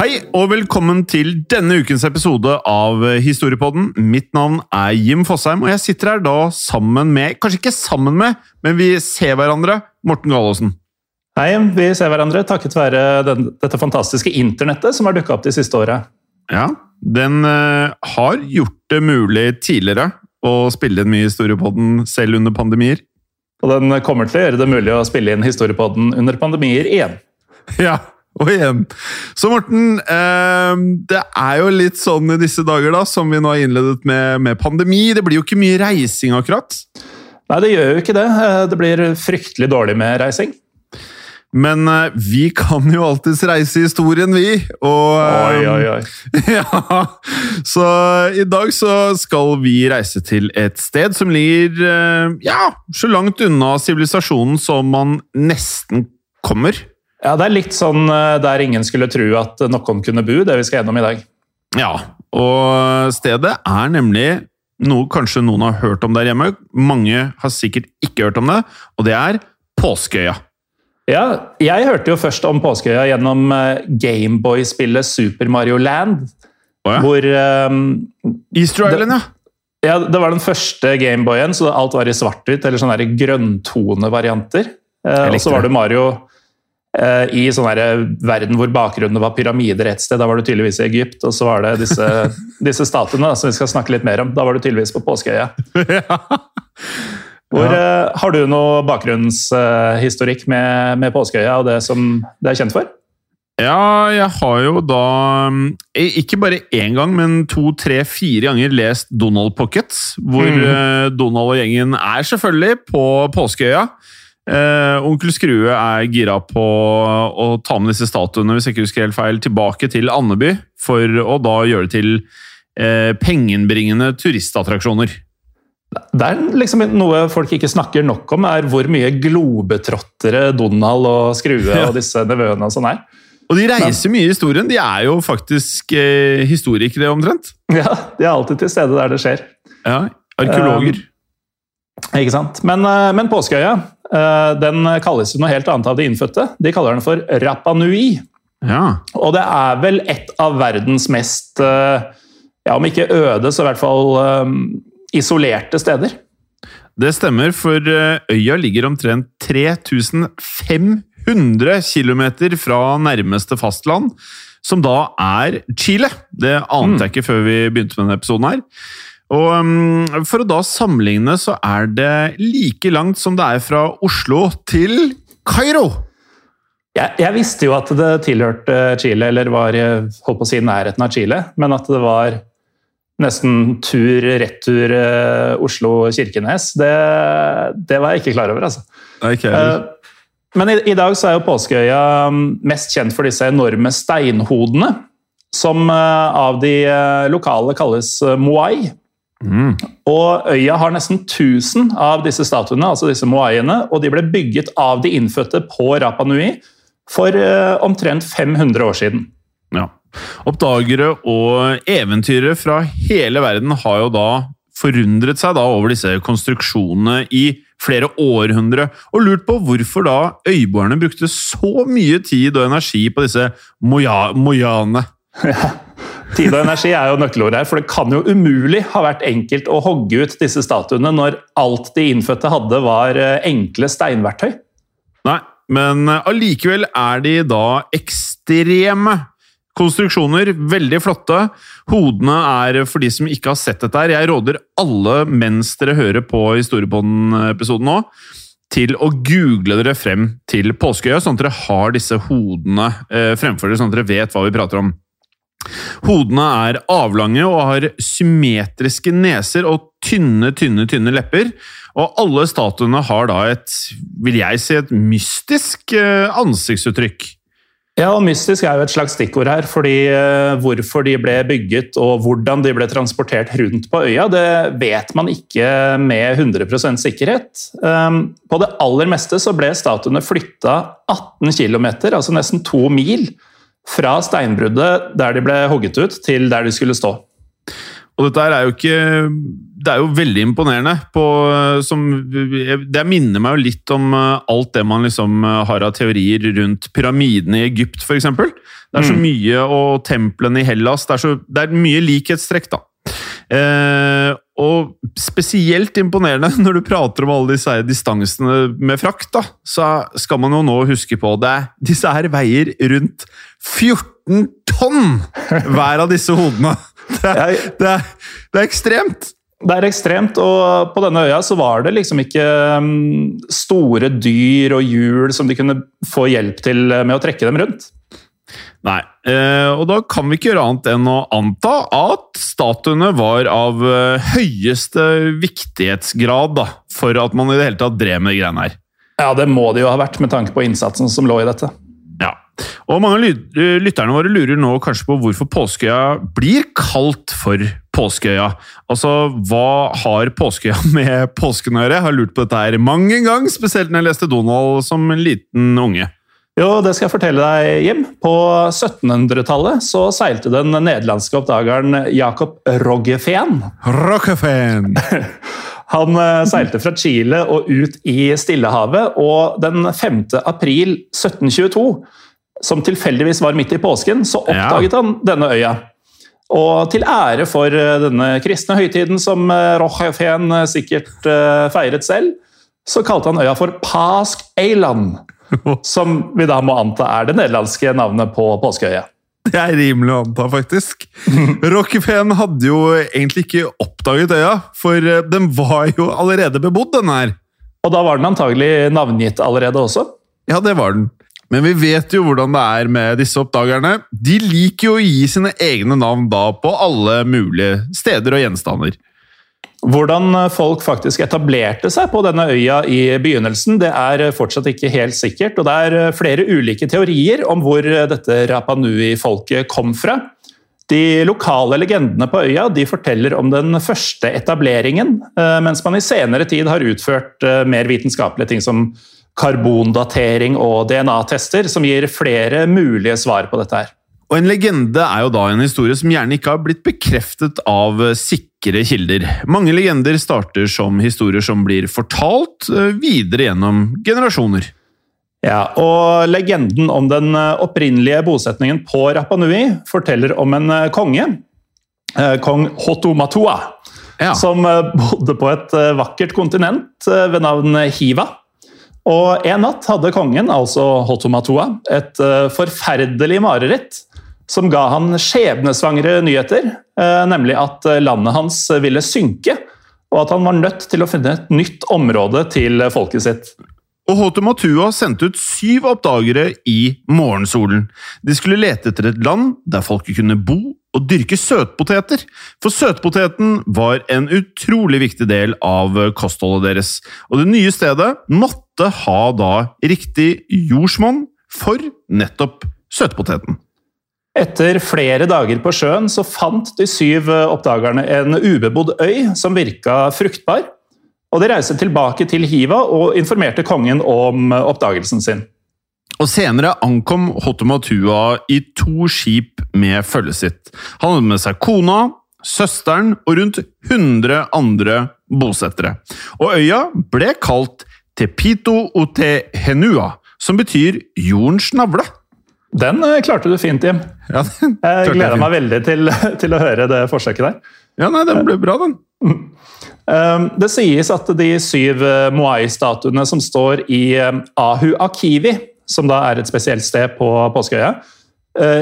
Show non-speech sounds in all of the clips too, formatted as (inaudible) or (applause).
Hei og velkommen til denne ukens episode av Historiepodden. Mitt navn er Jim Fosheim, og jeg sitter her da sammen med Kanskje ikke sammen med, men vi ser hverandre. Morten Galaasen. Hei, vi ser hverandre takket være den, dette fantastiske internettet som har dukka opp de siste åra. Ja, den uh, har gjort det mulig tidligere å spille inn mye Historiepodden selv under pandemier. Og den kommer til å gjøre det mulig å spille inn historiepodden under pandemier igjen. Ja, og igjen. Så Morten, eh, det er jo litt sånn i disse dager, da, som vi nå har innledet med, med pandemi. Det blir jo ikke mye reising, akkurat. Nei, det gjør jo ikke det. Eh, Det blir fryktelig dårlig med reising. Men eh, vi kan jo alltids reise i historien, vi. Og Oi, oi, oi. (laughs) Ja, så i dag så skal vi reise til et sted som ligger eh, ja, så langt unna sivilisasjonen som man nesten kommer. Ja, det er litt sånn eh, der ingen skulle tro at noen kunne bo, det vi skal gjennom i dag. Ja, og stedet er nemlig noe kanskje noen har hørt om der hjemme. Mange har sikkert ikke hørt om det, og det er Påskeøya. Ja, jeg hørte jo først om Påskeøya gjennom eh, Gameboy-spillet Super Mario Land. Oh ja. Hvor um, Easter Island, ja. Ja, det var den første Gameboyen, så alt var i svart-hvitt, eller sånne grønntone-varianter. Eh, og så var det. Mario i sånn der verden hvor bakgrunnen var pyramider et sted. Da var du tydeligvis i Egypt, og så var det disse, (laughs) disse statuene som vi skal snakke litt mer om. Da var du tydeligvis på Påskeøya. (laughs) Hvor, ja. har du noe bakgrunnshistorikk med, med Påskeøya og det som det er kjent for? Ja, jeg har jo da mm, ikke bare én gang, men to, tre, fire ganger lest Donald Pockets. Hvor eh, Donald og gjengen er selvfølgelig på Påskeøya. Eh, Onkel Skrue er gira på å ta med disse statuene hvis jeg ikke husker helt feil, tilbake til Andeby, for å da gjøre det til eh, pengenbringende turistattraksjoner. Det er liksom noe folk ikke snakker nok om, er hvor mye globetrottere Donald og Skrue Ja. og disse nevøene og sånn er. Og de reiser mye i historien. De er jo faktisk eh, historikere, omtrent. Ja, De er alltid til stede der det skjer. Ja, Arkeologer. Ikke sant? Men, eh, men Påskeøya eh, den kalles noe helt annet av de innfødte. De kaller den for Rapa Nui. ja. Og det er vel et av verdens mest, eh, ja om ikke øde, så i hvert fall um, isolerte steder. Det stemmer, for øya ligger omtrent 3500 km fra nærmeste fastland, som da er Chile. Det ante jeg ikke før vi begynte med denne episoden her. Og mm, For å da sammenligne, så er det like langt som det er fra Oslo til Kairo. Jeg, jeg visste jo at det tilhørte Chile, eller var eh, holdt på å si nærheten av Chile, men at det var nesten tur-retur eh, Oslo-Kirkenes, det, det var jeg ikke klar over. altså. Okay. Eh, Men i, i dag så er jo Påskeøya mm, mest kjent for disse enorme steinhodene, som av de lokale kalles moai. Mm. Og øya har nesten 1000 av disse statuene, altså disse moaiene, og de ble bygget av de innfødte på Rapa Nui for uh, omtrent 500 år siden. Ja. Oppdagere og eventyrere fra hele verden har jo da forundret seg da over disse konstruksjonene i flere århundre, og lurt på hvorfor da øyboerne brukte så mye tid og energi på disse moja mojane. (laughs) Ja. Tid og energi er jo nøkkelord her, for det kan jo umulig ha vært enkelt å hogge ut disse statuene når alt de innfødte hadde var eh, enkle steinverktøy. Nei, men eh, allikevel er de da ekstreme konstruksjoner. Veldig flotte. Hodene er, for de som ikke har sett dette her Jeg råder alle mens dere hører på Historiebånd-episoden nå, til å google dere frem til Påskeøya, sånn at dere har disse hodene eh, fremfor dere, sånn at dere vet hva vi prater om. Hodene er avlange og har symmetriske neser og tynne, tynne, tynne lepper. Og alle statuene har da et, vil jeg si, et mystisk eh, ansiktsuttrykk. Ja, og Mystisk er jo et slags stikkord her. fordi uh, Hvorfor de ble bygget og hvordan de ble transportert rundt på øya, det vet man ikke med 100 sikkerhet. Um, på det aller meste så ble statuene flytta 18 km, altså nesten to mil, fra steinbruddet der de ble hogget ut, til der de skulle stå. Og dette er jo ikke Det er jo veldig imponerende. På, som, det minner meg jo litt om eh, alt det man liksom eh, har av teorier rundt pyramidene i Egypt, f.eks. Det er så mm. mye, og templene i Hellas. Det er, så, det er mye likhetstrekk, da. Eh, og spesielt imponerende (laughs) når du prater om alle disse distansene med frakt, da, så skal man jo nå huske på det. Disse her veier rundt 14 tonn hver av disse hodene! (laughs) Det er, det er, det er ekstremt! Det er ekstremt, og på denne øya så var det liksom ikke mm, store dyr og hjul som de kunne få hjelp til med å trekke dem rundt. Nei, eh, og da kan vi ikke gjøre annet enn å anta at statuene var av eh, høyeste viktighetsgrad da, for at man i det hele tatt drev med de greiene her. Ja, det må det jo ha vært, med tanke på innsatsen som lå i dette. Ja, og mange av lytterne våre lurer nå kanskje på hvorfor Påskeøya blir kalt for Påskeøya. Altså, hva har Påskeøya (laughs) med påsken å gjøre? Jeg har lurt på dette her mange en gang, spesielt når jeg leste Donald som en liten unge. Jo, det skal jeg fortelle deg, Jim. På 1700-tallet så seilte den nederlandske oppdageren Jacob Roggefeen. Roggefeen! (laughs) Han eh, seilte fra Chile og ut i Stillehavet, og den 5. april 1722, som tilfeldigvis var midt i påsken, så oppdaget ja. han denne øya. Og til ære for eh, denne kristne høytiden som eh, Roggefeen sikkert feiret selv, så kalte han øya for Pask Eiland. (laughs) Som vi da må anta er det nederlandske navnet på påskeøya. Det er rimelig å anta, faktisk. (laughs) Rockefeen hadde jo egentlig ikke oppdaget øya, for eh, den var jo allerede bebodd, den her. Og da var den antagelig navngitt allerede også? Ja, det var den. Men vi vet jo hvordan det er med disse oppdagerne. De liker jo å gi sine egne navn da på alle mulige steder og gjenstander. Hvordan folk faktisk etablerte seg på denne øya i begynnelsen, det er fortsatt ikke helt sikkert. og Det er flere ulike teorier om hvor dette Rapa Nui-folket kom fra. De lokale legendene på øya forteller om den første etableringen, eh, mens man i senere tid har utført eh, mer vitenskapelige ting som karbondatering og DNA-tester, som gir flere mulige svar på dette. her. Og En legende er jo da en historie som gjerne ikke har blitt bekreftet av eh, sikre kilder. Mange legender starter som historier som blir fortalt eh, videre gjennom generasjoner. Ja, og Legenden om den eh, opprinnelige bosetningen på Rapa Nui forteller om en konge, kong Hotomatua, ja. som bodde på et vakkert kontinent ved navn Hiva. Og En natt hadde kongen, altså Hotomatua, et forferdelig mareritt som ga han skjebnesvangre nyheter, eh, nemlig at landet hans ville synke, og at han var nødt til å finne et nytt område til folket sitt. Og Hotomatua sendte ut syv oppdagere i morgensolen. De skulle lete etter et land der folket kunne bo og dyrke søtpoteter. For søtpoteten var en utrolig viktig del av kostholdet deres. Og det nye stedet måtte ha da riktig jordsmonn for nettopp søtpoteten. Etter flere dager på sjøen så fant de syv oppdagerne en ubebodd øy som virka fruktbar. Og De reiste tilbake til Hiva og informerte kongen om oppdagelsen sin. Og Senere ankom Hotomatua i to skip med følget sitt. Han hadde med seg kona, søsteren og rundt 100 andre bosettere. Og øya ble kalt Tepito Otehenua, som betyr jordens navle. Den eh, klarte du fint, Jim. Ja, Jeg gleder jeg meg veldig til, (laughs) til å høre det forsøket der. Ja, nei, den ble bra, den. (laughs) Um, Det sies at de syv eh, Moai-statuene som står i eh, Ahu Akivi, som da er et spesielt sted på Påskeøya,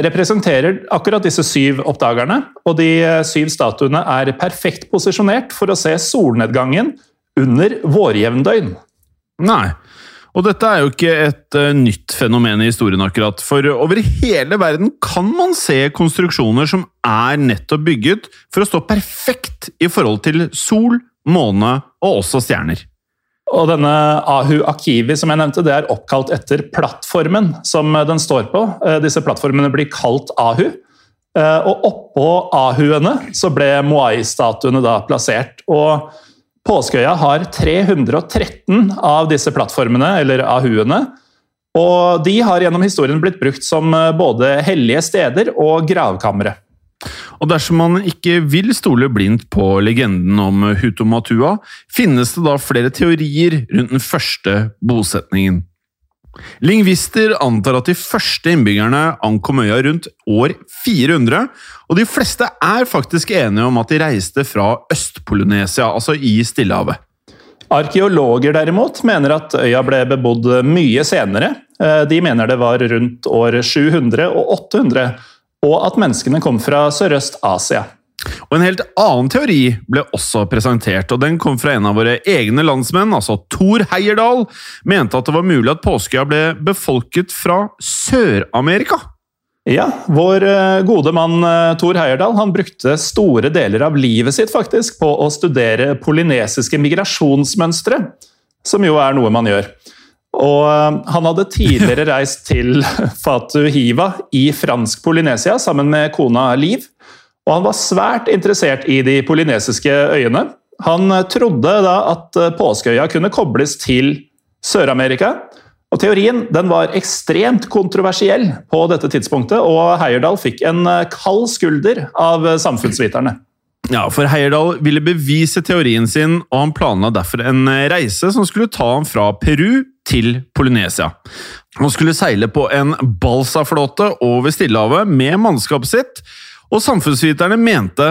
representerer akkurat disse syv oppdagerne. Og de syv statuene er perfekt posisjonert for å se solnedgangen under vårjevndøgn. Nei. Og dette er jo ikke et uh, nytt fenomen i historien, akkurat. For over hele verden kan man se konstruksjoner som er nettopp bygget for å stå perfekt i forhold til sol, måne og også stjerner. Og denne Ahu Akivi som jeg nevnte, det er oppkalt etter plattformen som den står på. Eh, Disse plattformene blir kalt Ahu. Eh, Og oppå Ahuene så ble Moai-statuene da plassert. Og Påskeøya har 313 av disse plattformene, eller Ahuene. Og de har gjennom historien blitt brukt som eh, både hellige steder og gravkamre. Og dersom man ikke vil stole blindt på legenden om Hutomatua, finnes det da flere teorier rundt den første bosetningen. Lingvister antar at de første innbyggerne ankom øya rundt år 400, og de fleste er faktisk enige om at de reiste fra Øst-Polynesia, altså i Stillehavet. Arkeologer derimot mener at øya ble bebodd mye senere. Eh, De mener det var rundt år 700 og 800, og at menneskene kom fra Sørøst-Asia. Og En helt annen teori ble også presentert, og den kom fra en av våre egne landsmenn, altså Thor Heierdal, mente at det var mulig at Påskeøya ble befolket fra Sør-Amerika. Ja, Vår eh, gode mann eh, Thor Heierdal han brukte store deler av livet sitt faktisk på å studere polynesiske migrasjonsmønstre, som jo er noe man gjør. Og eh, Han hadde tidligere (laughs) reist til Fatu Hiva i fransk Polynesia sammen med kona Liv. Og han var svært interessert i de polynesiske øyene. Han eh, trodde da at eh, Påskeøya kunne kobles til Sør-Amerika. Og Teorien den var ekstremt kontroversiell på dette tidspunktet, og Heyerdahl fikk en eh, kald skulder av samfunnsviterne. Ja, for Heyerdahl ville bevise teorien sin, og han planla derfor en reise som skulle ta ham fra Peru til Polynesia. Han skulle seile på en balsaflåte over Stillehavet med mannskapet sitt, og samfunnsviterne mente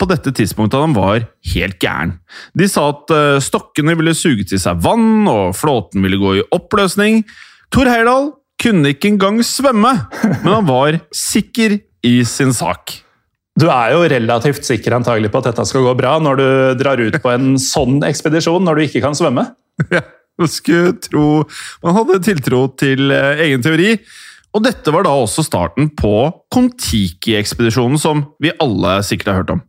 på dette tidspunktet at han var helt gæren. De sa at eh, stokkene ville suge til seg vann, og flåten ville gå i oppløsning. Thor Heyerdahl kunne ikke engang svømme, men han var sikker i sin sak. Du er jo relativt sikker antagelig på at dette skal gå bra når du drar ut på en sånn ekspedisjon når du ikke kan svømme. Ja, man skulle tro man hadde tiltro til eh, egen teori. Og dette var da også starten på Kon-Tiki-ekspedisjonen, som vi alle sikkert har hørt om.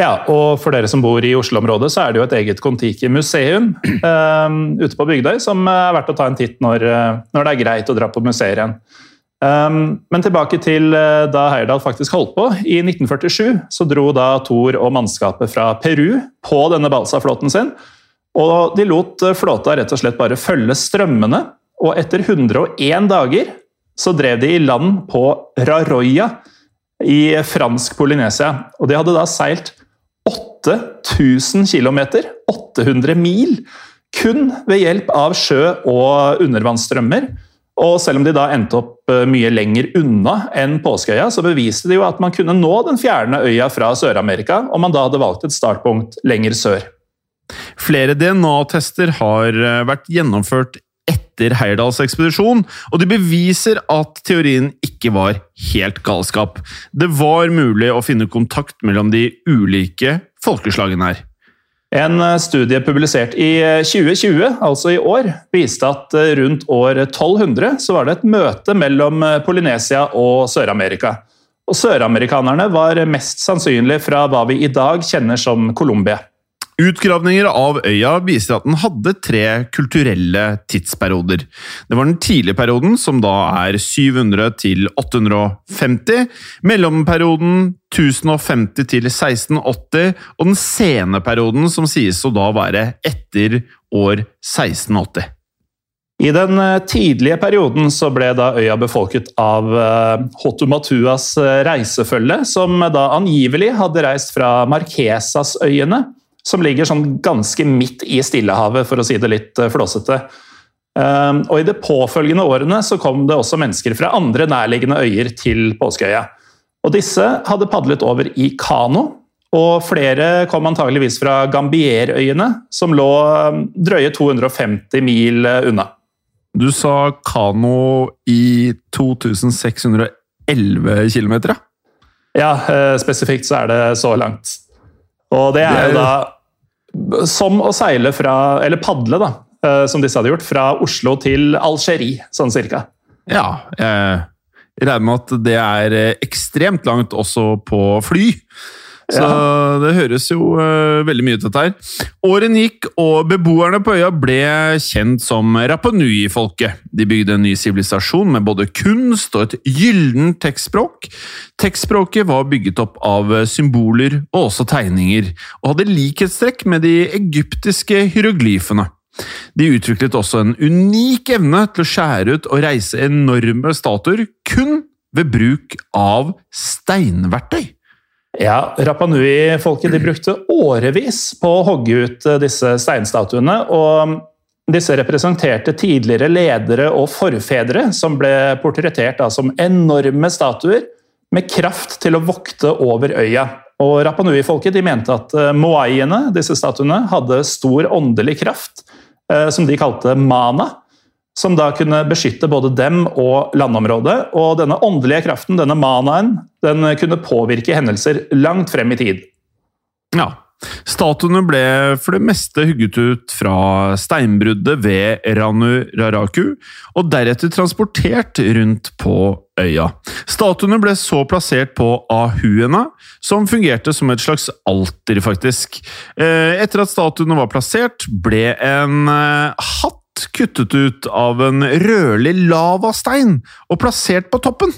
Ja, og for dere som bor i Oslo-området, så er det jo et eget Kon-Tiki-museum uh, ute på Bygdøy, som er verdt å ta en titt når, eh, når det er greit å dra på museer igjen. Um, men tilbake til uh, da Heyerdahl faktisk holdt på. I 1947 så dro da Thor og mannskapet fra Peru på denne balsaflåten sin. Og de lot eh, flåta rett og slett bare følge strømmene. Og etter 101 dager så drev de i land på Raroya i fransk Polynesia. Og de hadde da seilt 8000 km, 800 mil, kun ved hjelp av sjø- og undervannsstrømmer. Og selv om de da endte opp eh, mye lenger unna enn Påskeøya, så beviste de jo at man kunne nå den fjerne øya fra Sør-Amerika om man da hadde valgt et startpunkt lenger sør. Flere DNA-tester har eh, vært gjennomført etter Heyerdahls ekspedisjon, og de beviser at teorien ikke var helt galskap. Det var mulig å finne kontakt mellom de ulike folkeslagene her. En eh, studie publisert i eh, 2020, altså i år, viste at eh, rundt år 1200 så var det et møte mellom eh, Polynesia og Sør-Amerika. Og Søramerikanerne var mest sannsynlig fra hva vi i dag kjenner som Colombia. Utgravninger av øya viser at den hadde tre kulturelle tidsperioder. Det var den tidlige perioden, som da er 700 til 850, mellomperioden 1050 til 1680, og den sene perioden, som sies å da være etter år 1680. I den eh, tidlige perioden så ble da øya befolket av eh, Hotumatuas eh, reisefølge, som da angivelig hadde reist fra Marquesasøyene, som ligger sånn ganske midt i Stillehavet, for å si det litt flåsete. Og I de påfølgende årene så kom det også mennesker fra andre nærliggende øyer til Påskeøya. Og Disse hadde padlet over i kano, og flere kom antageligvis fra Gambierøyene, som lå drøye 250 mil unna. Du sa kano i 2611 km, ja? Ja, eh, spesifikt så er det så langt. Og det er jo da som å seile fra Eller padle, da, eh, som disse hadde gjort, fra Oslo til Algerie, sånn cirka. Ja, jeg regner med at det er eh, ekstremt langt også på fly. Så ja. det høres jo uh, veldig mye ut, dette her. Årene gikk, og beboerne på øya ble kjent som Rapanui-folket. De bygde en ny sivilisasjon med både kunst og et gyllent tekstspråk. Tekstspråket var bygget opp av symboler og også tegninger, og hadde likhetstrekk med de egyptiske hieroglyfene. De utviklet også en unik evne til å skjære ut og reise enorme statuer kun ved bruk av steinverktøy. Ja, Rapanui-folket brukte årevis på å hogge ut eh, disse steinstatuene. og disse representerte tidligere ledere og forfedre, som ble portrettert som enorme statuer med kraft til å vokte over øya. Og Rapanui-folket mente at eh, moaiene, disse statuene, hadde stor åndelig kraft, eh, som de kalte mana som da kunne beskytte både dem og landområdet. Og denne åndelige kraften, denne manaen, den kunne påvirke hendelser langt frem i tid. Ja. Statuene ble for det meste hugget ut fra steinbruddet ved Ranu Raraku, og deretter transportert rundt på øya. Statuene ble så plassert på ahuena, som fungerte som et slags alter, faktisk. Eh, etter at statuene var plassert, ble en eh, kuttet ut av en rødlig lavastein og plassert på toppen.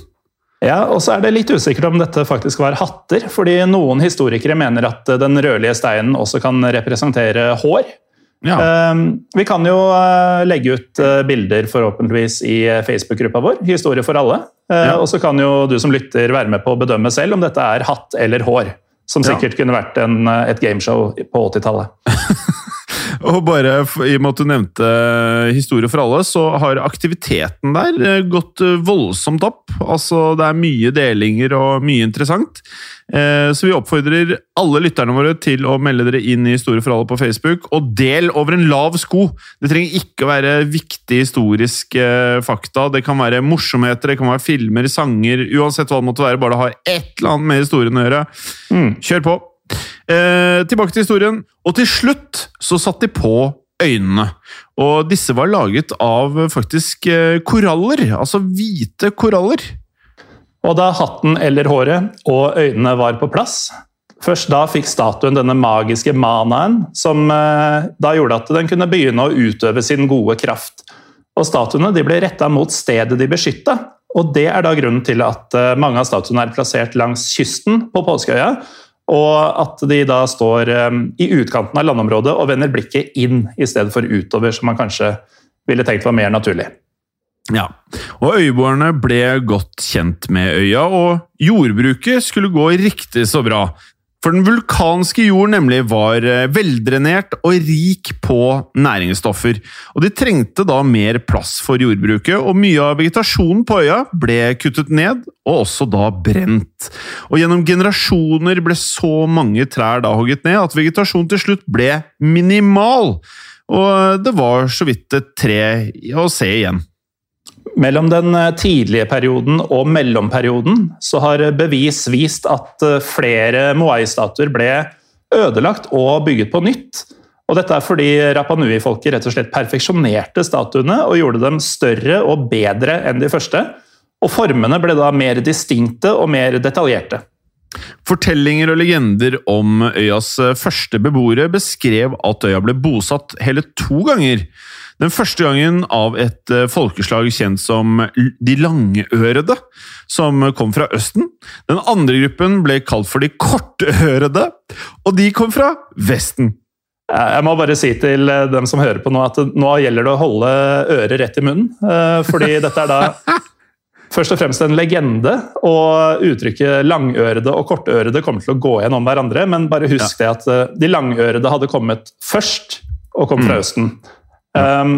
Ja, og så er det litt usikkert om dette faktisk var hatter, fordi noen historikere mener at den rødlige steinen også kan representere hår. Ja. Ehm, vi kan jo eh, legge ut eh, bilder forhåpentligvis i Facebook-gruppa vår, Historie for alle. Eh, ja. Og så kan jo du som lytter være med på å bedømme selv om dette er hatt eller hår. Som sikkert ja. kunne vært en, et gameshow på 80-tallet. (laughs) (laughs) Og bare i og med at du nevnte Historie for alle, så har aktiviteten der eh, gått eh, voldsomt opp. Altså, det er mye delinger og mye interessant. Eh, så vi oppfordrer alle lytterne våre til å melde dere inn i Historie for alle på Facebook, og del over en lav sko! Det trenger ikke å være viktige historiske fakta. Det kan være morsomheter, det kan være filmer, sanger Uansett hva det måtte være, bare det har et eller annet med historien å gjøre. Mm. Kjør på! Eh, tilbake til historien. Og til slutt så satt de på øynene. Og disse var laget av faktisk eh, koraller. Altså hvite koraller. Og da hatten eller håret og øynene var på plass, først da fikk statuen denne magiske manaen, som eh, da gjorde at den kunne begynne å utøve sin gode kraft. Og Statuene ble retta mot stedet de beskytta. Og Det er da grunnen til at eh, mange av statuene er plassert langs kysten på Påskeøya, og at de da står um, i utkanten av landområdet og vender blikket inn i stedet for utover, som man kanskje ville tenkt var mer naturlig. Ja, og øyboerne ble godt kjent med øya, og jordbruket skulle gå riktig så bra. For den vulkanske jord nemlig var eh, veldrenert og rik på næringsstoffer. Og de trengte da mer plass for jordbruket, og mye av vegetasjonen på øya ble kuttet ned, og også da brent. Og gjennom generasjoner ble så mange trær da hogget ned at vegetasjonen til slutt ble minimal. Og det var så vidt et tre å se igjen. Mellom den eh, tidlige perioden og mellomperioden så har bevis vist at eh, flere Moai-statuer ble ødelagt og bygget på nytt. Og dette er fordi Rapanui-folket rett og slett perfeksjonerte statuene og gjorde dem større og bedre enn de første. Og formene ble da mer distinkte og mer detaljerte. Fortellinger og legender om øyas eh, første beboere beskrev at øya ble bosatt hele to ganger. Den første gangen av et eh, folkeslag kjent som de langørede, som kom fra Østen. Den andre gruppen ble kalt for de kortørede, og de kom fra Vesten. Jeg må bare si til eh, dem som hører på nå, at nå gjelder det å holde øret rett i munnen. eh, Fordi (laughs) dette er da først og fremst en legende, og uttrykket langørede og kortørede kommer til å gå igjen om hverandre. Men bare husk det at eh, de langørede hadde kommet først, og kom fra Østen. Um,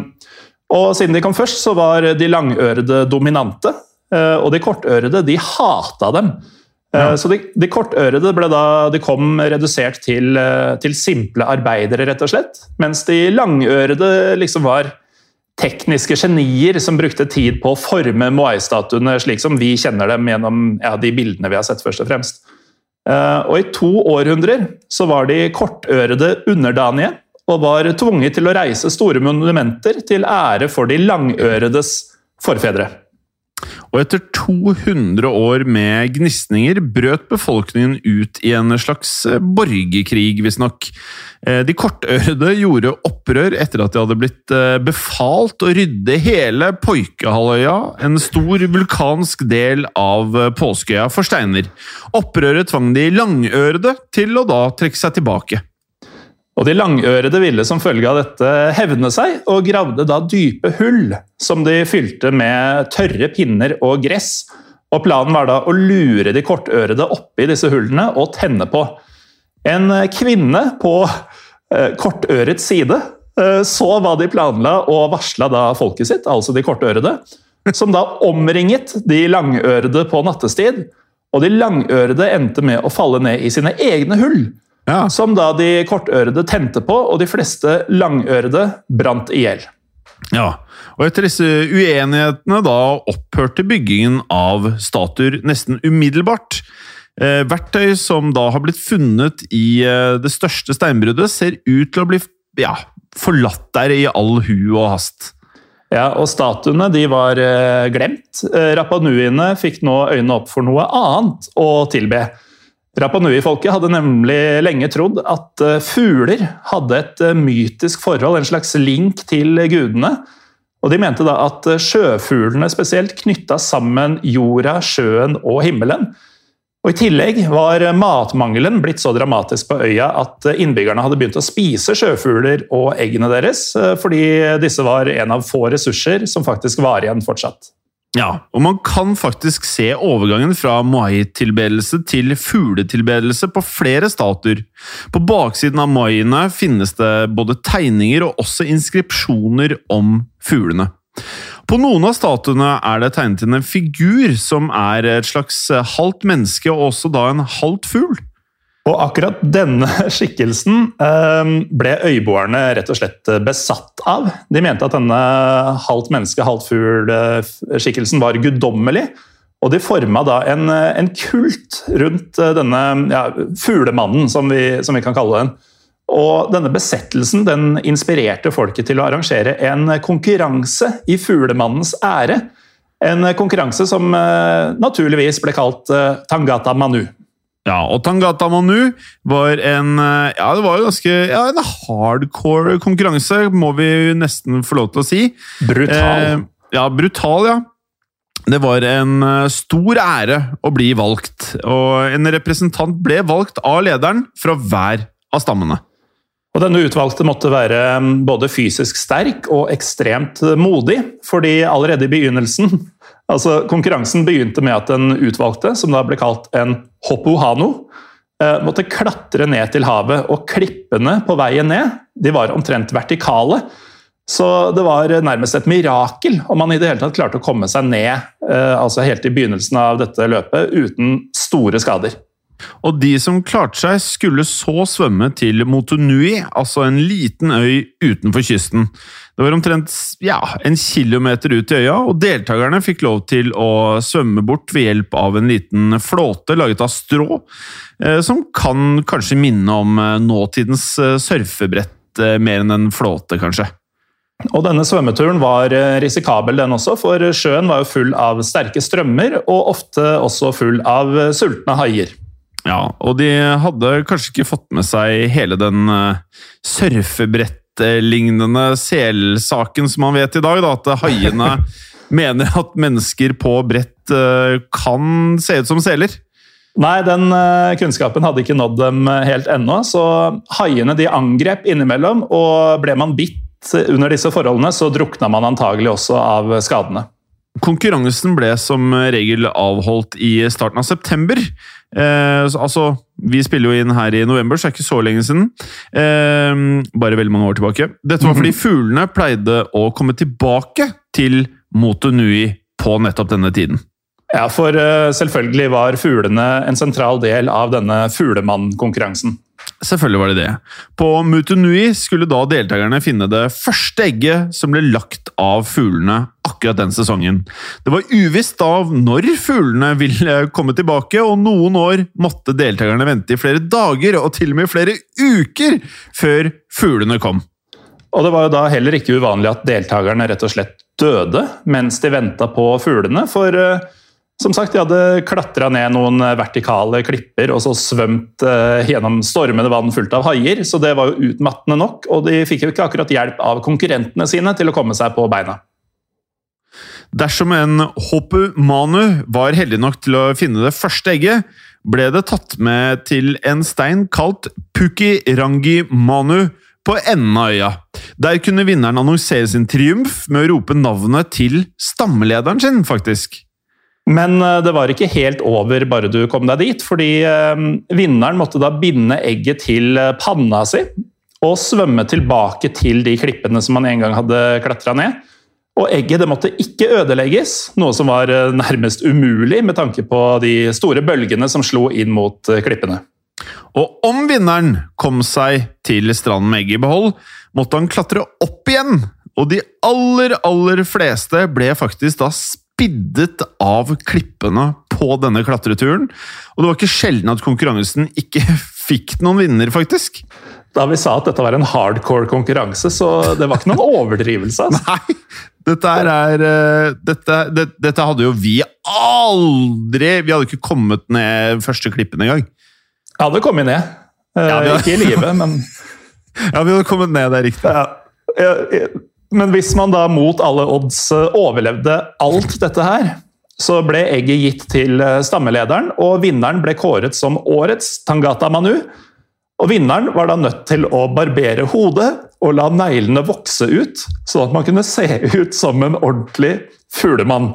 og siden de kom først, så var de langørede dominante, eh, og de kortørede de hata dem. Ja. Så de, de kortørede da de kom redusert til, eh, til simple arbeidere, rett og slett. Mens de langørede liksom var tekniske genier som brukte tid på å forme Moai-statuene slik som vi kjenner dem gjennom ja, de bildene vi har sett, først og fremst. Eh, Og i to århundrer så var de kortørede underdanige og var tvunget til å reise store monumenter til ære for de langøredes forfedre. Og etter 200 år med gnisninger brøt befolkningen ut i en slags eh, borgerkrig, visstnok. Eh, De kortørede gjorde opprør etter at de hadde blitt eh, befalt å rydde hele Poikehalvøya, en stor vulkansk del av Påskeøya, for steiner. Opprøret tvang de langørede til å da trekke seg tilbake. Og De langørede ville som følge av dette hevne seg, og gravde da dype hull som de fylte med tørre pinner og gress. Og Planen var da å lure de kortørede oppi disse hullene og tenne på. En kvinne på eh, kortørets side eh, så hva de planla og varsla da folket sitt, altså de kortørede, som da omringet de langørede på nattestid. Og de langørede endte med å falle ned i sine egne hull Ja, som da de kortørede tente på, og de fleste langørede brant i hjel. Ja, og etter disse uenighetene da opphørte byggingen av statuer nesten umiddelbart. Eh, verktøy som da har blitt funnet i eh, det største steinbruddet, ser ut til å bli ja, forlatt der i all hu og hast. Ja, og Statuene de var eh, glemt. Eh, Rapanuiene fikk nå øynene opp for noe annet å tilbe. Rapanui-folket hadde nemlig lenge trodd at eh, fugler hadde et eh, mytisk forhold, en slags link til gudene. Og De mente da at eh, sjøfuglene spesielt knytta sammen jorda, sjøen og himmelen. Og I tillegg var matmangelen blitt så dramatisk på øya at innbyggerne hadde begynt å spise sjøfugler og eggene deres, fordi disse var en av få ressurser som faktisk var igjen fortsatt. Ja, og man kan faktisk se overgangen fra Moai-tilbedelse til fugletilbedelse på flere statuer. På baksiden av Moaiene finnes det både tegninger og også inskripsjoner om fuglene. På noen av statuene er det tegnet inn en figur som er et slags halvt menneske og også da en halvt fugl. Og akkurat denne (laughs) skikkelsen eh, ble øyboerne rett og slett besatt av. De mente at denne halvt menneske, halvt fugl-skikkelsen var guddommelig. Og de forma da en, en kult rundt eh, denne ja, fuglemannen, som vi, som vi kan kalle den. Og denne besettelsen den inspirerte folket til å arrangere en konkurranse i fuglemannens ære. En konkurranse som eh, naturligvis ble kalt eh, Tangata Manu. Ja, og Tangata Manu var en eh, ja, det var jo ganske ja, en hardcore konkurranse, må vi nesten få lov til å si. Brutal. Eh, ja, brutal, ja. Det var en eh, stor ære å bli valgt, og en representant ble valgt av lederen fra hver av stammene. Og denne utvalgte måtte være mm, både fysisk sterk og ekstremt modig, fordi allerede i begynnelsen altså Konkurransen begynte med at den utvalgte, som da ble kalt en hoppuhano, eh, måtte klatre ned til havet, og klippene på veien ned de var omtrent vertikale. Så det var nærmest et mirakel om man i det hele tatt klarte å komme seg ned eh, altså helt i begynnelsen av dette løpet uten store skader. Og de som klarte seg, skulle så svømme til Motunui, altså en liten øy utenfor kysten. Det var omtrent ja, en kilometer ut i øya, og deltakerne fikk lov til å svømme bort ved hjelp av en liten flåte laget av strå, eh, som kan kanskje minne om eh, nåtidens eh, surfebrett mer enn en flåte, kanskje. Og denne svømmeturen var risikabel, den også, for sjøen var jo full av sterke strømmer, og ofte også full av sultne haier. Ja, og de hadde kanskje ikke fått med seg hele den uh, surfebrettlignende selsaken som man vet i dag, da, at haiene (laughs) mener at mennesker på brett uh, kan se ut som seler. Nei, den eh, kunnskapen hadde ikke nådd dem eh, helt ennå. Så haiene de angrep innimellom, og ble man bitt under disse forholdene, så drukna man antagelig også av skadene. Konkurransen ble som regel avholdt i starten av september. Eh, altså, vi spiller jo inn her i november, så det er ikke så lenge siden. Eh, bare veldig mange år tilbake. Dette var fordi Mhm. fuglene pleide å komme tilbake til Moto Nui på nettopp denne tiden. Ja, for eh, selvfølgelig var fuglene en sentral del av denne fuglemann-konkurransen. Selvfølgelig var det det. På Mutunui skulle da deltakerne finne det første egget som ble lagt av fuglene akkurat den sesongen. Det var uvisst av når fuglene ville komme tilbake, og noen år måtte deltakerne vente i flere dager og til og med flere uker før fuglene kom. Og det var jo da heller ikke uvanlig at deltakerne rett og slett døde mens de venta på fuglene, for eh, som sagt, de hadde klatra ned noen vertikale klipper og så svømt eh, gjennom stormende vann fullt av haier, så det var jo utmattende nok, og de fikk jo ikke akkurat hjelp av konkurrentene sine til å komme seg på beina. Dersom en Hopu Manu var heldig nok til å finne det første egget, ble det tatt med til en stein kalt Pukirangi Manu på enden av øya. Der kunne vinneren annonsere sin triumf med å rope navnet til stammelederen sin, faktisk. Men eh, det var ikke helt over bare du kom deg dit, fordi eh, vinneren måtte da binde egget til eh, panna si og svømme tilbake til de klippene som han en gang hadde klatra ned. Og egget det måtte ikke ødelegges, noe som var nærmest umulig med tanke på de store bølgene som slo inn mot klippene. Og om vinneren kom seg til stranden med egget i behold, måtte han klatre opp igjen. Og de aller, aller fleste ble faktisk da spiddet av klippene på denne klatreturen. Og det var ikke sjelden at konkurransen ikke (laughs) fikk noen vinner, faktisk. Da vi sa at dette var en hardcore konkurranse, så det var ikke noen (laughs) overdrivelse. Altså. Nei, dette er eh, dette, det, dette hadde jo vi aldri Vi hadde ikke kommet ned første klippen engang. Jeg hadde kommet ned. Eh, Ja, vi- Ikke i live, men (laughs) Ja, vi hadde kommet ned, det er riktig. Ja, ja, ja. Men hvis man da mot alle odds eh, overlevde alt dette her, så ble egget gitt til eh, stammelederen, og vinneren ble kåret som årets Tangata Manu. Og vinneren var da nødt til å barbere hodet og la neglene vokse ut, sånn at man kunne se ut som en ordentlig fuglemann.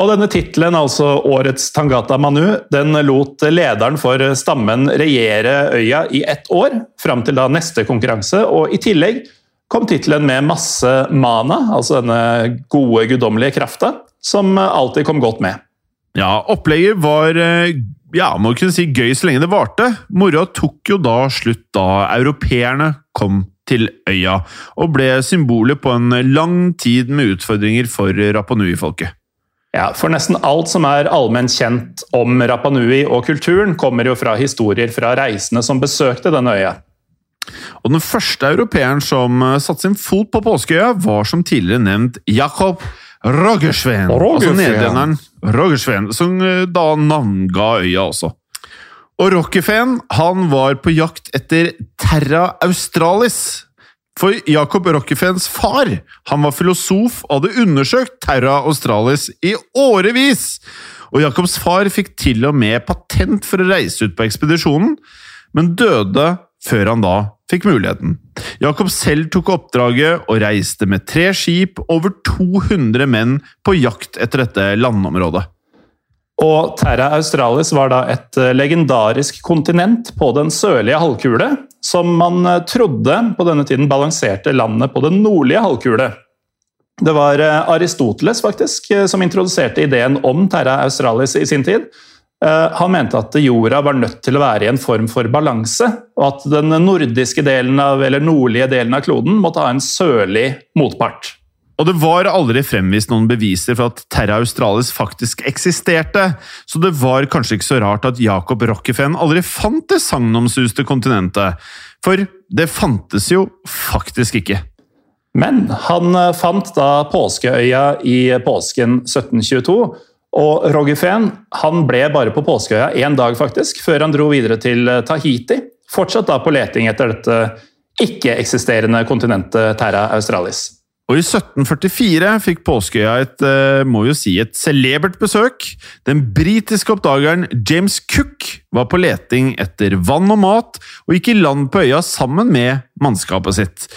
Og denne tittelen, altså Årets Tangata Manu, den lot lederen for stammen regjere øya i ett år, fram til da neste konkurranse, og i tillegg kom tittelen med masse mana, altså denne gode, guddommelige krafta, som alltid kom godt med. Ja, opplegget var eh, ja, må kunne si gøy så lenge det varte. Moroa tok jo da slutt da europeerne kom til øya, og ble symbolet på en lang tid med utfordringer for Rapa Nui-folket. Ja, For nesten alt som er allment kjent om Rapanui og kulturen, kommer jo fra historier fra reisende som besøkte denne øya. Og den første europeeren som eh, satte sin fot på påskeøya, var som tidligere nevnt Jakob Rogersveen. Altså nederlenderen Rogersveen, som eh, da navnga øya også. Og Rockefeen han var på jakt etter Terra Australis. For Jacob Rockefeens far han var filosof og hadde undersøkt Terra Australis i årevis. Og Jacobs far fikk til og med patent for å reise ut på ekspedisjonen, men døde før han da fikk muligheten. Jakob selv tok oppdraget og reiste med tre skip over 200 menn på jakt etter dette landområdet. Og Terra Australis var da et eh, legendarisk kontinent på den sørlige halvkule, som man eh, trodde på denne tiden balanserte landet på den nordlige halvkule. Det var eh, Aristoteles faktisk som introduserte ideen om Terra Australis i sin tid. Eh, Han mente at jorda var nødt til å være i en form for balanse, og at den nordiske delen av, eller nordlige delen av kloden måtte ha en sørlig motpart. Og det var aldri fremvist noen beviser for at Terra Australis faktisk eksisterte, så det var kanskje ikke så rart at Jacob Rockefen aldri fant det sagnomsuste kontinentet. For det fantes jo faktisk ikke. Men han eh, fant da påskeøya i påsken 1722. Og Roggefeen han ble bare på påskeøya én dag, faktisk, før han dro videre til eh, Tahiti. Fortsatt da på leting etter dette ikke-eksisterende kontinentet Terra Australis. Og i 1744 fikk Påskeøya et, eh, må jo si, et celebert besøk. Den britiske oppdageren James Cook var på leting etter vann og mat, og gikk i land på øya sammen med mannskapet sitt.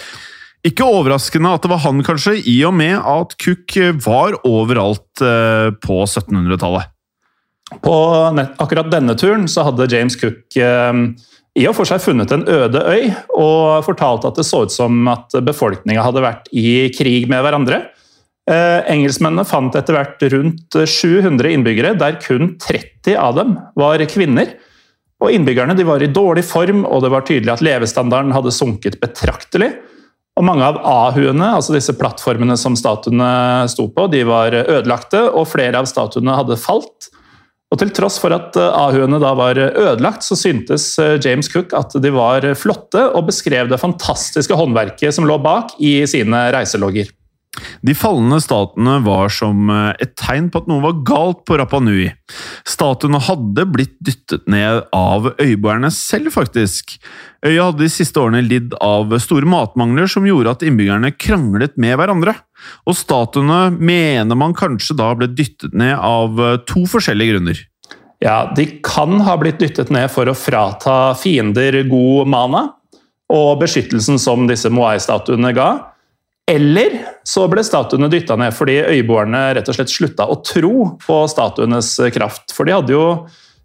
Ikke overraskende at det var han, kanskje, i og med at Cook var overalt eh, på 1700-tallet. På akkurat denne turen så hadde James Cook eh, i og for seg funnet en øde øy, og fortalte at det så ut som at befolkninga hadde vært i krig med hverandre. Eh, engelskmennene fant etter hvert rundt 700 innbyggere, der kun 30 av dem var kvinner. Og Innbyggerne var i dårlig form, og det var tydelig at levestandarden hadde sunket betraktelig. Og Mange av ahuene, altså disse plattformene som statuene sto på, de var ødelagte, og flere av statuene hadde falt. Og Til tross for at eh, ahuene da var ødelagt, så syntes eh, James Cook at de var flotte, og beskrev det fantastiske håndverket som lå bak i sine reiselogger. De fallende statene var som eh, et tegn på at noe var galt på Rapa Nui. Statuene hadde blitt dyttet ned av øyboerne selv, faktisk. Øya hadde de siste årene lidd av store matmangler som gjorde at innbyggerne kranglet med hverandre. Og statuene mener man kanskje da ble dyttet ned av eh, to forskjellige grunner. Ja, De kan ha blitt dyttet ned for å frata fiender god mana og beskyttelsen som disse Moai-statuene ga. Eller så ble statuene dytta ned fordi øyboerne rett og slett slutta å tro på statuenes kraft. For de hadde jo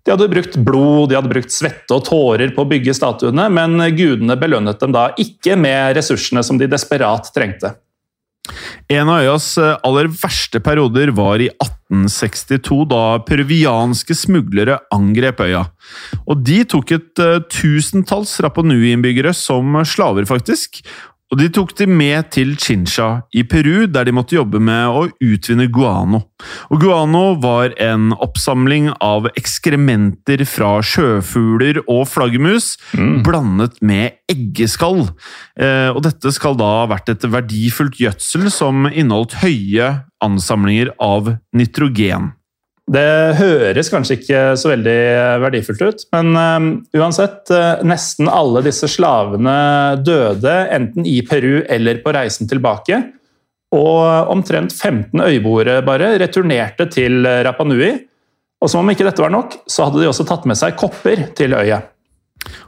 de hadde brukt blod, de hadde brukt svette og tårer på å bygge statuene, men gudene belønnet dem da ikke med ressursene som de desperat trengte. En av øyas aller verste perioder var i 1862, da peruvianske smuglere angrep øya. Og De tok et uh, tusentalls Rapanui-innbyggere som slaver, faktisk, og De tok de med til Chincha i Peru, der de måtte jobbe med å utvinne guano. Og Guano var en oppsamling av ekskrementer fra sjøfugler og flaggermus, mm. blandet med eggeskall. Eh, og Dette skal da ha vært et verdifullt gjødsel som inneholdt høye ansamlinger av nitrogen. Det høres kanskje ikke så veldig verdifullt ut, men um, uansett, uh, nesten alle disse slavene døde enten i Peru eller på reisen tilbake. Og omtrent 15 øyboere bare returnerte til Rapanui. Og som om ikke dette var nok, så hadde de også tatt med seg kopper til øya.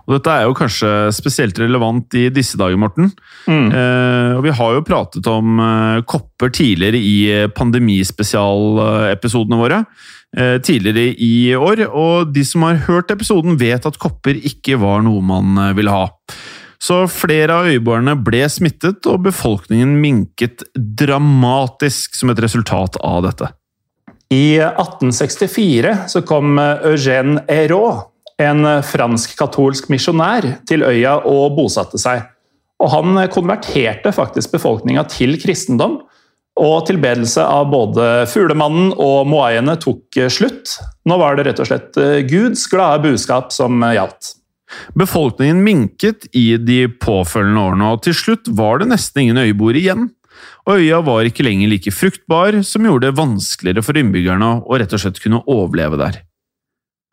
Og Dette er jo kanskje spesielt relevant i disse dager, Morten. Mm. Eh, og Vi har jo pratet om eh, kopper tidligere i pandemispesialepisodene våre. Eh, tidligere i år, og de som har hørt episoden, vet at kopper ikke var noe man eh, ville ha. Så flere av øyboerne ble smittet, og befolkningen minket dramatisk som et resultat av dette. I 1864 så kom Eugène Hérault en fransk-katolsk misjonær til øya og bosatte seg. Og han konverterte faktisk befolkninga til kristendom. Og tilbedelse av både fuglemannen og moaiene tok slutt. Nå var det rett og slett eh, Guds glade budskap som gjaldt. Befolkningen minket i de påfølgende årene, og til slutt var det nesten ingen øyboere igjen. Og øya var ikke lenger like fruktbar, som gjorde det vanskeligere for innbyggerne å rett og slett kunne overleve der.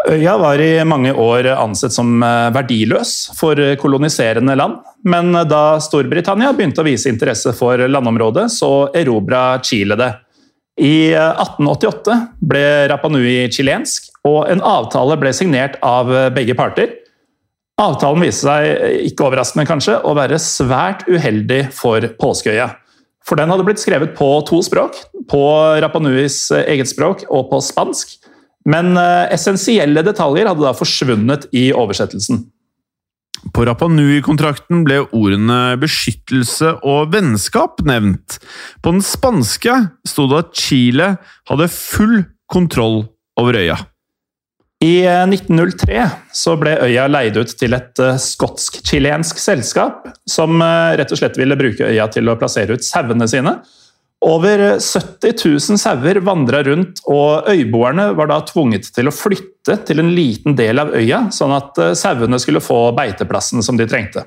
Øya var i mange år ansett som eh, verdiløs for koloniserende land, men da Storbritannia begynte å vise interesse for landområdet, så erobra Chile det. I 1888 eh, ble Rapa Nui chilensk, og en avtale ble signert av begge parter. Avtalen viste seg, ikke overraskende kanskje, å være svært uheldig for Påskeøya. For den hadde blitt skrevet på to språk, på Rapa Nuis eget språk og på spansk. Men uh, essensielle detaljer hadde da forsvunnet i oversettelsen. På Rapa Nui-kontrakten ble ordene beskyttelse og vennskap nevnt. På den spanske sto det at Chile hadde full kontroll over øya. I 1903 eh, så ble øya leid ut til et uh, skotsk-chilensk selskap, som rett og slett ville bruke øya til å plassere ut sauene sine. Over 70 000 sauer vandra rundt, og øyboerne var da tvunget til å flytte til en liten del av øya, sånn at eh, sauene skulle få beiteplassen som de trengte.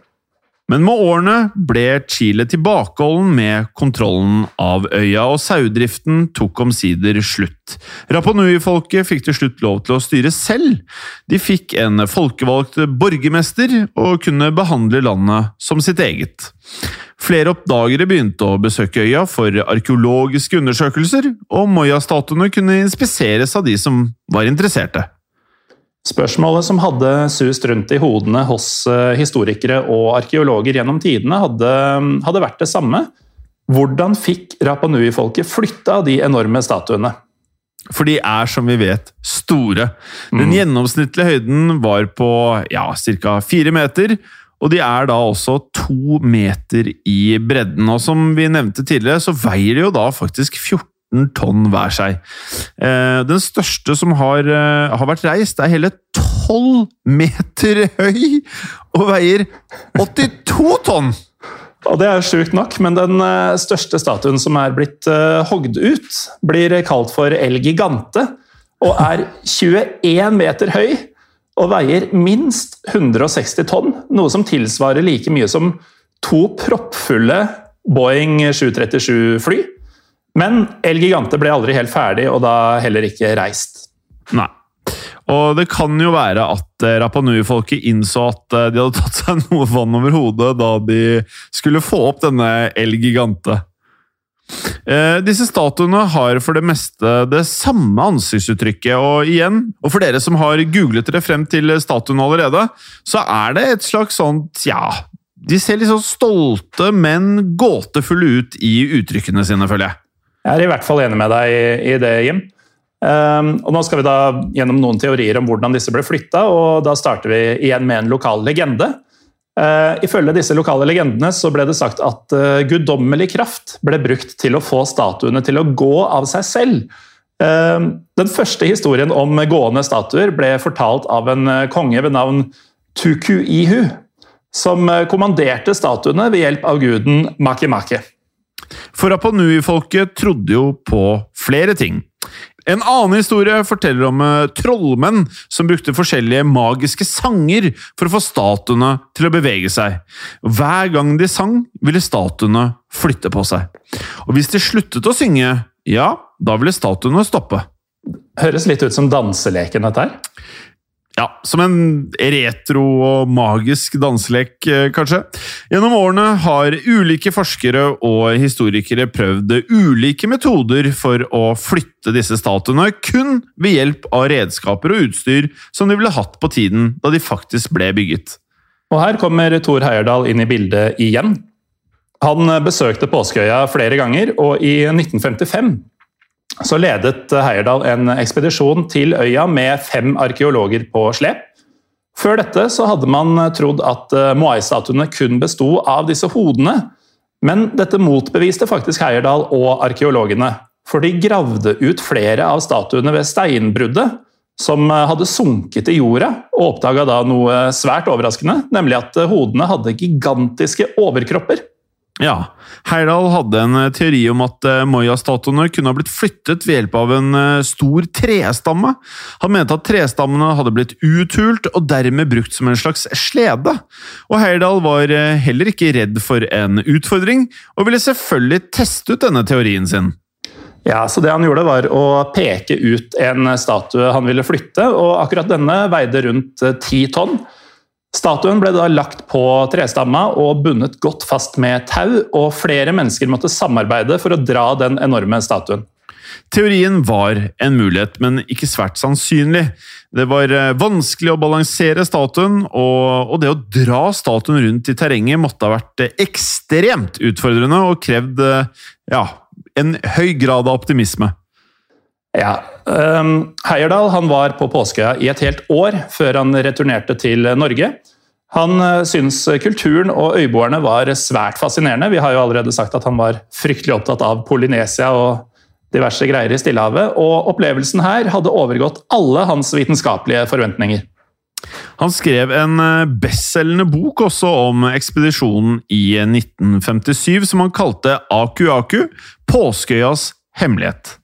Men med årene ble Chile tilbakeholden med kontrollen av øya, og sauedriften tok omsider slutt. Rapanui-folket fikk til slutt lov til å styre selv. De fikk en folkevalgt borgermester og kunne behandle landet som sitt eget. Flere oppdagere begynte å besøke øya for arkeologiske undersøkelser, og Moya-statuene kunne inspiseres av de som var interesserte. Spørsmålet som hadde sust rundt i hodene hos eh, historikere og arkeologer gjennom tidene, hadde, hadde vært det samme. Hvordan fikk Rapa Nui-folket flytta de enorme statuene? For de er, som vi vet, store. Den Mm. gjennomsnittlige høyden var på ja, ca. fire meter, og de er da også to meter i bredden. Og som vi nevnte tidligere, så veier de jo da faktisk 14 tonn hver seg. Eh, den største som har, eh, har vært reist, er hele 12 meter høy og veier 82 tonn! Og Det er sjukt nok, men den eh, største statuen som er blitt hogd ut, blir kalt for El Gigante, og er 21 meter høy og veier minst 160 tonn. Noe som tilsvarer like mye som to proppfulle Boeing 737-fly. Men El Gigante ble aldri helt ferdig, og da heller ikke reist. Nei. Og det kan jo være at eh, Rapa Nui-folket innså at eh, de hadde tatt seg noe vann over hodet da de skulle få opp denne El Gigante. Eh, disse statuene har for det meste det samme ansiktsuttrykket, og igjen, og for dere som har googlet dere frem til statuen allerede, så er det et slags sånt, ja De ser litt sånn stolte, men gåtefulle ut i uttrykkene sine, føler jeg. Jeg er i hvert fall enig med deg i, i det, Jim. Um, og Nå skal vi da gjennom noen teorier om hvordan disse ble flytta, og da starter vi igjen med en lokal legende. Uh, ifølge disse lokale legendene så ble det sagt at uh, guddommelig kraft ble brukt til å få statuene til å gå av seg selv. Uh, den første historien om gående statuer ble fortalt av en konge ved navn Tuku-Ihu, som kommanderte statuene ved hjelp av guden Makimaki. For Rapa Nui-folket trodde jo på flere ting. En annen historie forteller om eh, trollmenn som brukte forskjellige magiske sanger for å få statuene til å bevege seg. Hver gang de sang, ville statuene flytte på seg. Og hvis de sluttet å synge, ja, da ville statuene stoppe. Høres litt ut som danseleken, dette her. Ja, som en retro og magisk danselek, eh, kanskje. Gjennom årene har ulike forskere og historikere prøvd ulike metoder for å flytte disse statuene, kun ved hjelp av redskaper og utstyr som de ville hatt på tiden da de faktisk ble bygget. Og her kommer Thor Heyerdahl inn i bildet igjen. Han besøkte Påskeøya flere ganger, og i 1955 så ledet Heyerdahl en ekspedisjon til øya med fem arkeologer på slep. Før dette så hadde man trodd at Moai-statuene kun besto av disse hodene, men dette motbeviste faktisk Heyerdahl og arkeologene. For de gravde ut flere av statuene ved steinbruddet, som hadde sunket i jorda, og oppdaga da noe svært overraskende, nemlig at hodene hadde gigantiske overkropper. Ja, Heyerdahl hadde en eh, teori om at eh, Moya-statuene kunne ha blitt flyttet ved hjelp av en eh, stor trestamme. Han mente at trestammene hadde blitt uthult og dermed brukt som en slags slede. Og Heyerdahl var heller ikke redd for en utfordring, og ville selvfølgelig teste ut denne teorien sin. Ja, så Det han gjorde, var å peke ut en statue han ville flytte, og akkurat denne veide rundt ti tonn. Statuen ble da lagt på trestamma og bundet godt fast med tau, og flere mennesker måtte samarbeide for å dra den enorme statuen. Teorien var en mulighet, men ikke svært sannsynlig. Det var vanskelig å balansere statuen, og, det å dra statuen rundt i terrenget måtte ha vært ekstremt utfordrende og krevd ja, en høy grad av optimisme. Ja. Um, Heyerdahl han var på Påskeøya i et helt år før han returnerte til Norge. Han syns kulturen og øyboerne var svært fascinerende. Vi har jo allerede sagt at han var fryktelig opptatt av Polynesia og diverse greier i Stillehavet, og opplevelsen her hadde overgått alle hans vitenskapelige forventninger. Han skrev en bestselgende bok også om ekspedisjonen i 1957, som han kalte Aku Aku påskeøyas hemmelighet.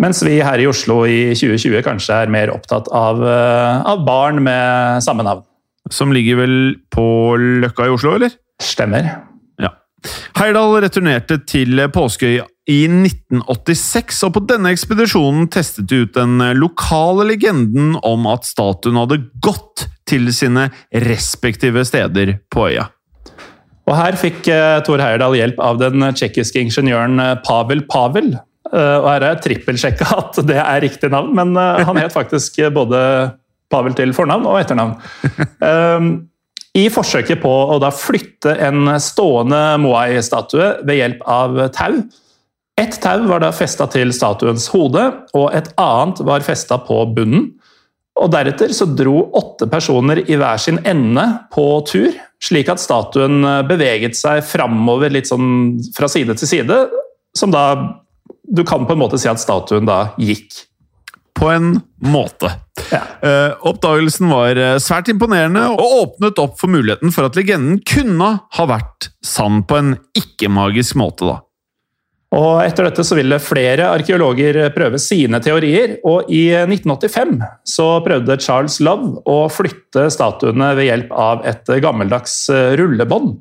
Mens vi her i Oslo i 2020 kanskje er mer opptatt av, av barn med samme navn. Som ligger vel på Løkka i Oslo, eller? Stemmer. Ja. Heyerdahl returnerte til Påskeøy i 1986, og på denne ekspedisjonen testet de ut den lokale legenden om at statuen hadde gått til sine respektive steder på øya. Og her fikk eh, Thor Heyerdahl hjelp av den tsjekkiske ingeniøren eh, Pavel Pavel. Eh, og her har jeg trippelsjekka (laughs) at det er riktig navn, men eh, han het faktisk både Pavel til fornavn og etternavn. Um, (laughs) I forsøket på å da flytte en stående Moai-statue ved hjelp av tau. Ett tau var da festa til statuens hode, og et annet var festa på bunnen. Og Deretter så dro åtte personer i hver sin ende på tur, slik at statuen beveget seg framover litt sånn fra side til side. Som da Du kan på en måte si at statuen da gikk. På en måte. Ja. Eh, oppdagelsen var eh, svært imponerende og åpnet opp for muligheten for at legenden kunne ha vært sann på en ikke-magisk måte. da. Og Etter dette så ville flere arkeologer prøve sine teorier, og i 1985 så prøvde Charles Love å flytte statuene ved hjelp av et gammeldags rullebånd.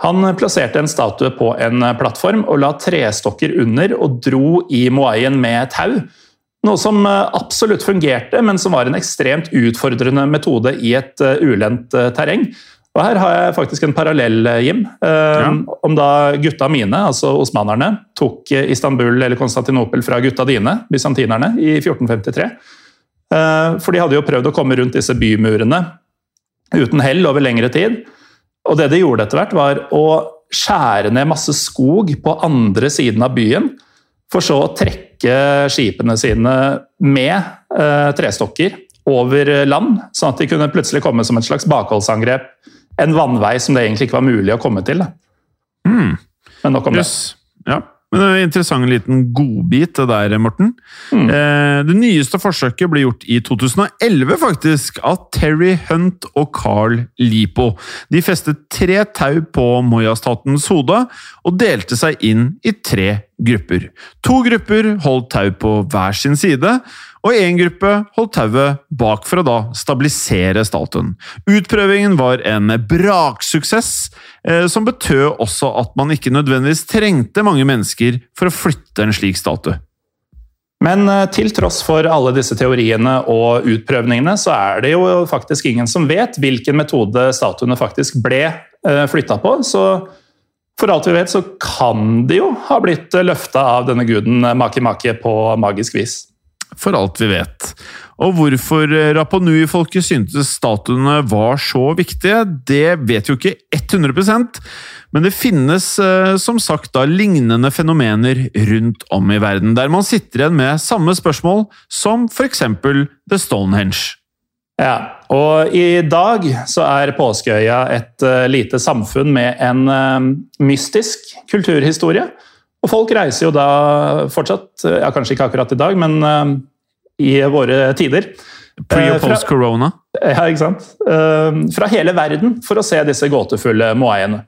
Han plasserte en statue på en plattform og la trestokker under og dro i moaien med tau. Noe som absolutt fungerte, men som var en ekstremt utfordrende metode i et ulendt terreng. Og Her har jeg faktisk en parallell, Jim. Eh, Ja. Om da gutta mine, altså osmanerne, tok Istanbul eller Konstantinopel fra gutta dine, bysantinerne, i 1453. Eh, For de hadde jo prøvd å komme rundt disse bymurene uten hell over lengre tid. Og det de gjorde etter hvert, var å skjære ned masse skog på andre siden av byen, for så å trekke skipene sine med eh, trestokker over land, sånn at de kunne plutselig komme som et slags bakholdsangrep. En vannvei som det egentlig ikke var mulig å komme til. Hmm. Men nok om det. Jøss. Ja. Men en interessant liten godbit, det der, Morten. Eh, det nyeste forsøket ble gjort i 2011, faktisk, av Terry Hunt og Carl Lipo. De festet tre tau på Moya-statens hode og delte seg inn i tre grupper. To grupper holdt tau på hver sin side, og én gruppe holdt tauet bak for å da stabilisere statuen. Utprøvingen var en braksuksess, eh, som betød også at man ikke nødvendigvis trengte mange mennesker for å flytte en slik statue. Men eh, til tross for alle disse teoriene og utprøvningene, så er det jo faktisk ingen som vet hvilken metode statuene faktisk ble flytta på. Så for alt vi vet, så kan de jo ha blitt løfta av denne guden Maki-Maki på magisk vis. For alt vi vet. Og hvorfor Rapa Nui-folket syntes statuene var så viktige, det vet jo ikke 100% men det finnes eh, som sagt da lignende fenomener rundt om i verden, der man sitter igjen med samme spørsmål som f.eks. The Stonehenge. Ja, og i dag så er Påskeøya et uh, lite samfunn med en uh, mystisk kulturhistorie. Og folk reiser jo da fortsatt, ja kanskje ikke akkurat i dag, men uh, i våre tider. Pre- og post-corona. Ja, ikke sant? fra hele verden for å se disse gåtefulle moaiene.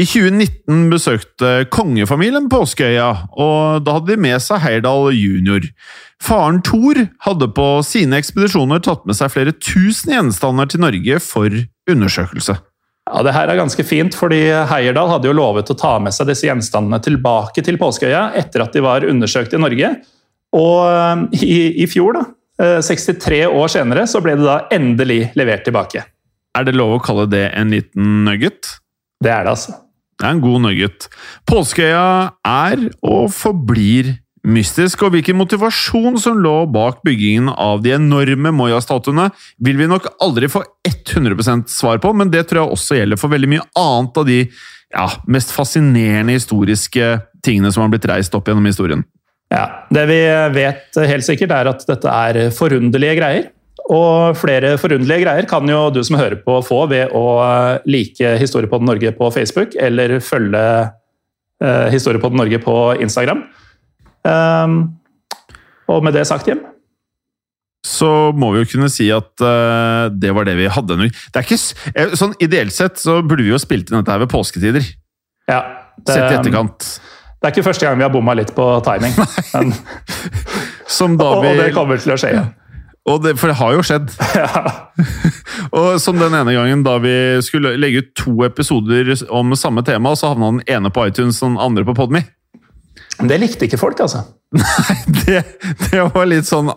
I 2019 besøkte kongefamilien Påskeøya, og da hadde de med seg Heyerdahl jr. Faren Thor hadde på sine ekspedisjoner tatt med seg flere tusen gjenstander til Norge for undersøkelse. Ja, Det her er ganske fint, fordi Heyerdahl hadde jo lovet å ta med seg disse gjenstandene tilbake til Påskeøya etter at de var undersøkt i Norge. Og eh, i, i fjor, da, eh, 63 år senere, så ble det da endelig levert tilbake. Er det lov å kalle det en liten nugget? Det er det, altså. Det er en god nugget. Påskeøya er og forblir mystisk, og hvilken motivasjon som lå bak byggingen av de enorme Moya-statuene, vil vi nok aldri få 100% svar på, men det tror jeg også gjelder for veldig mye annet av de ja, mest fascinerende historiske tingene som har blitt reist opp gjennom historien. Ja, Det vi vet helt sikkert, er at dette er forunderlige greier. Og flere forunderlige greier kan jo du som hører på få ved å like Historiepodden Norge på Facebook, eller følge eh, Historiepodden Norge på Instagram. Um, og med det sagt, Jim Så må vi jo kunne si at uh, det var det vi hadde. Det er ikke, eh, sånn Ideelt sett så burde vi jo spilt inn dette her ved påsketider. ja, det, Sett i etterkant. det er ikke første gang vi har bomma litt på timing. (laughs) Men, Som da (laughs) og, vi, og det kommer til å skje igjen. Og det, for det har jo skjedd. (laughs) (laughs) og som den ene gangen da vi skulle legge ut to episoder om samme tema, så havna den ene på iTunes og den andre på Podme. Det likte ikke folk, altså. (laughs) Det, det var litt sånn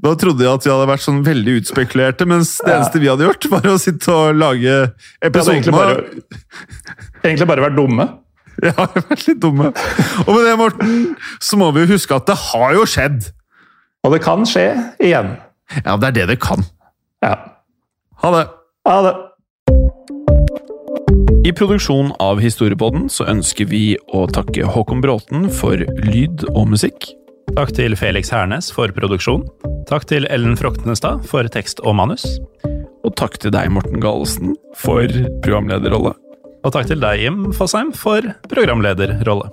Da trodde jeg at vi hadde vært sånn veldig utspekulerte, mens det Ja. eneste vi hadde gjort, var å sitte og lage hadde egentlig bare, egentlig bare vært dumme. Ja, vært litt dumme. Og med det, Morten, så må vi jo huske at det har jo skjedd. Og det kan skje igjen. Ja, det er det det kan. Ja. Ha det. Ha det. I produksjonen av Historiepodden så ønsker vi å takke Håkon Bråten for lyd og musikk. Takk til Felix Hernes for produksjon. Takk til Ellen Froktenestad for tekst og manus. Og takk til deg, Morten Galesen, for programlederrolle. Og takk til deg, Jim Fosheim, for programlederrolle.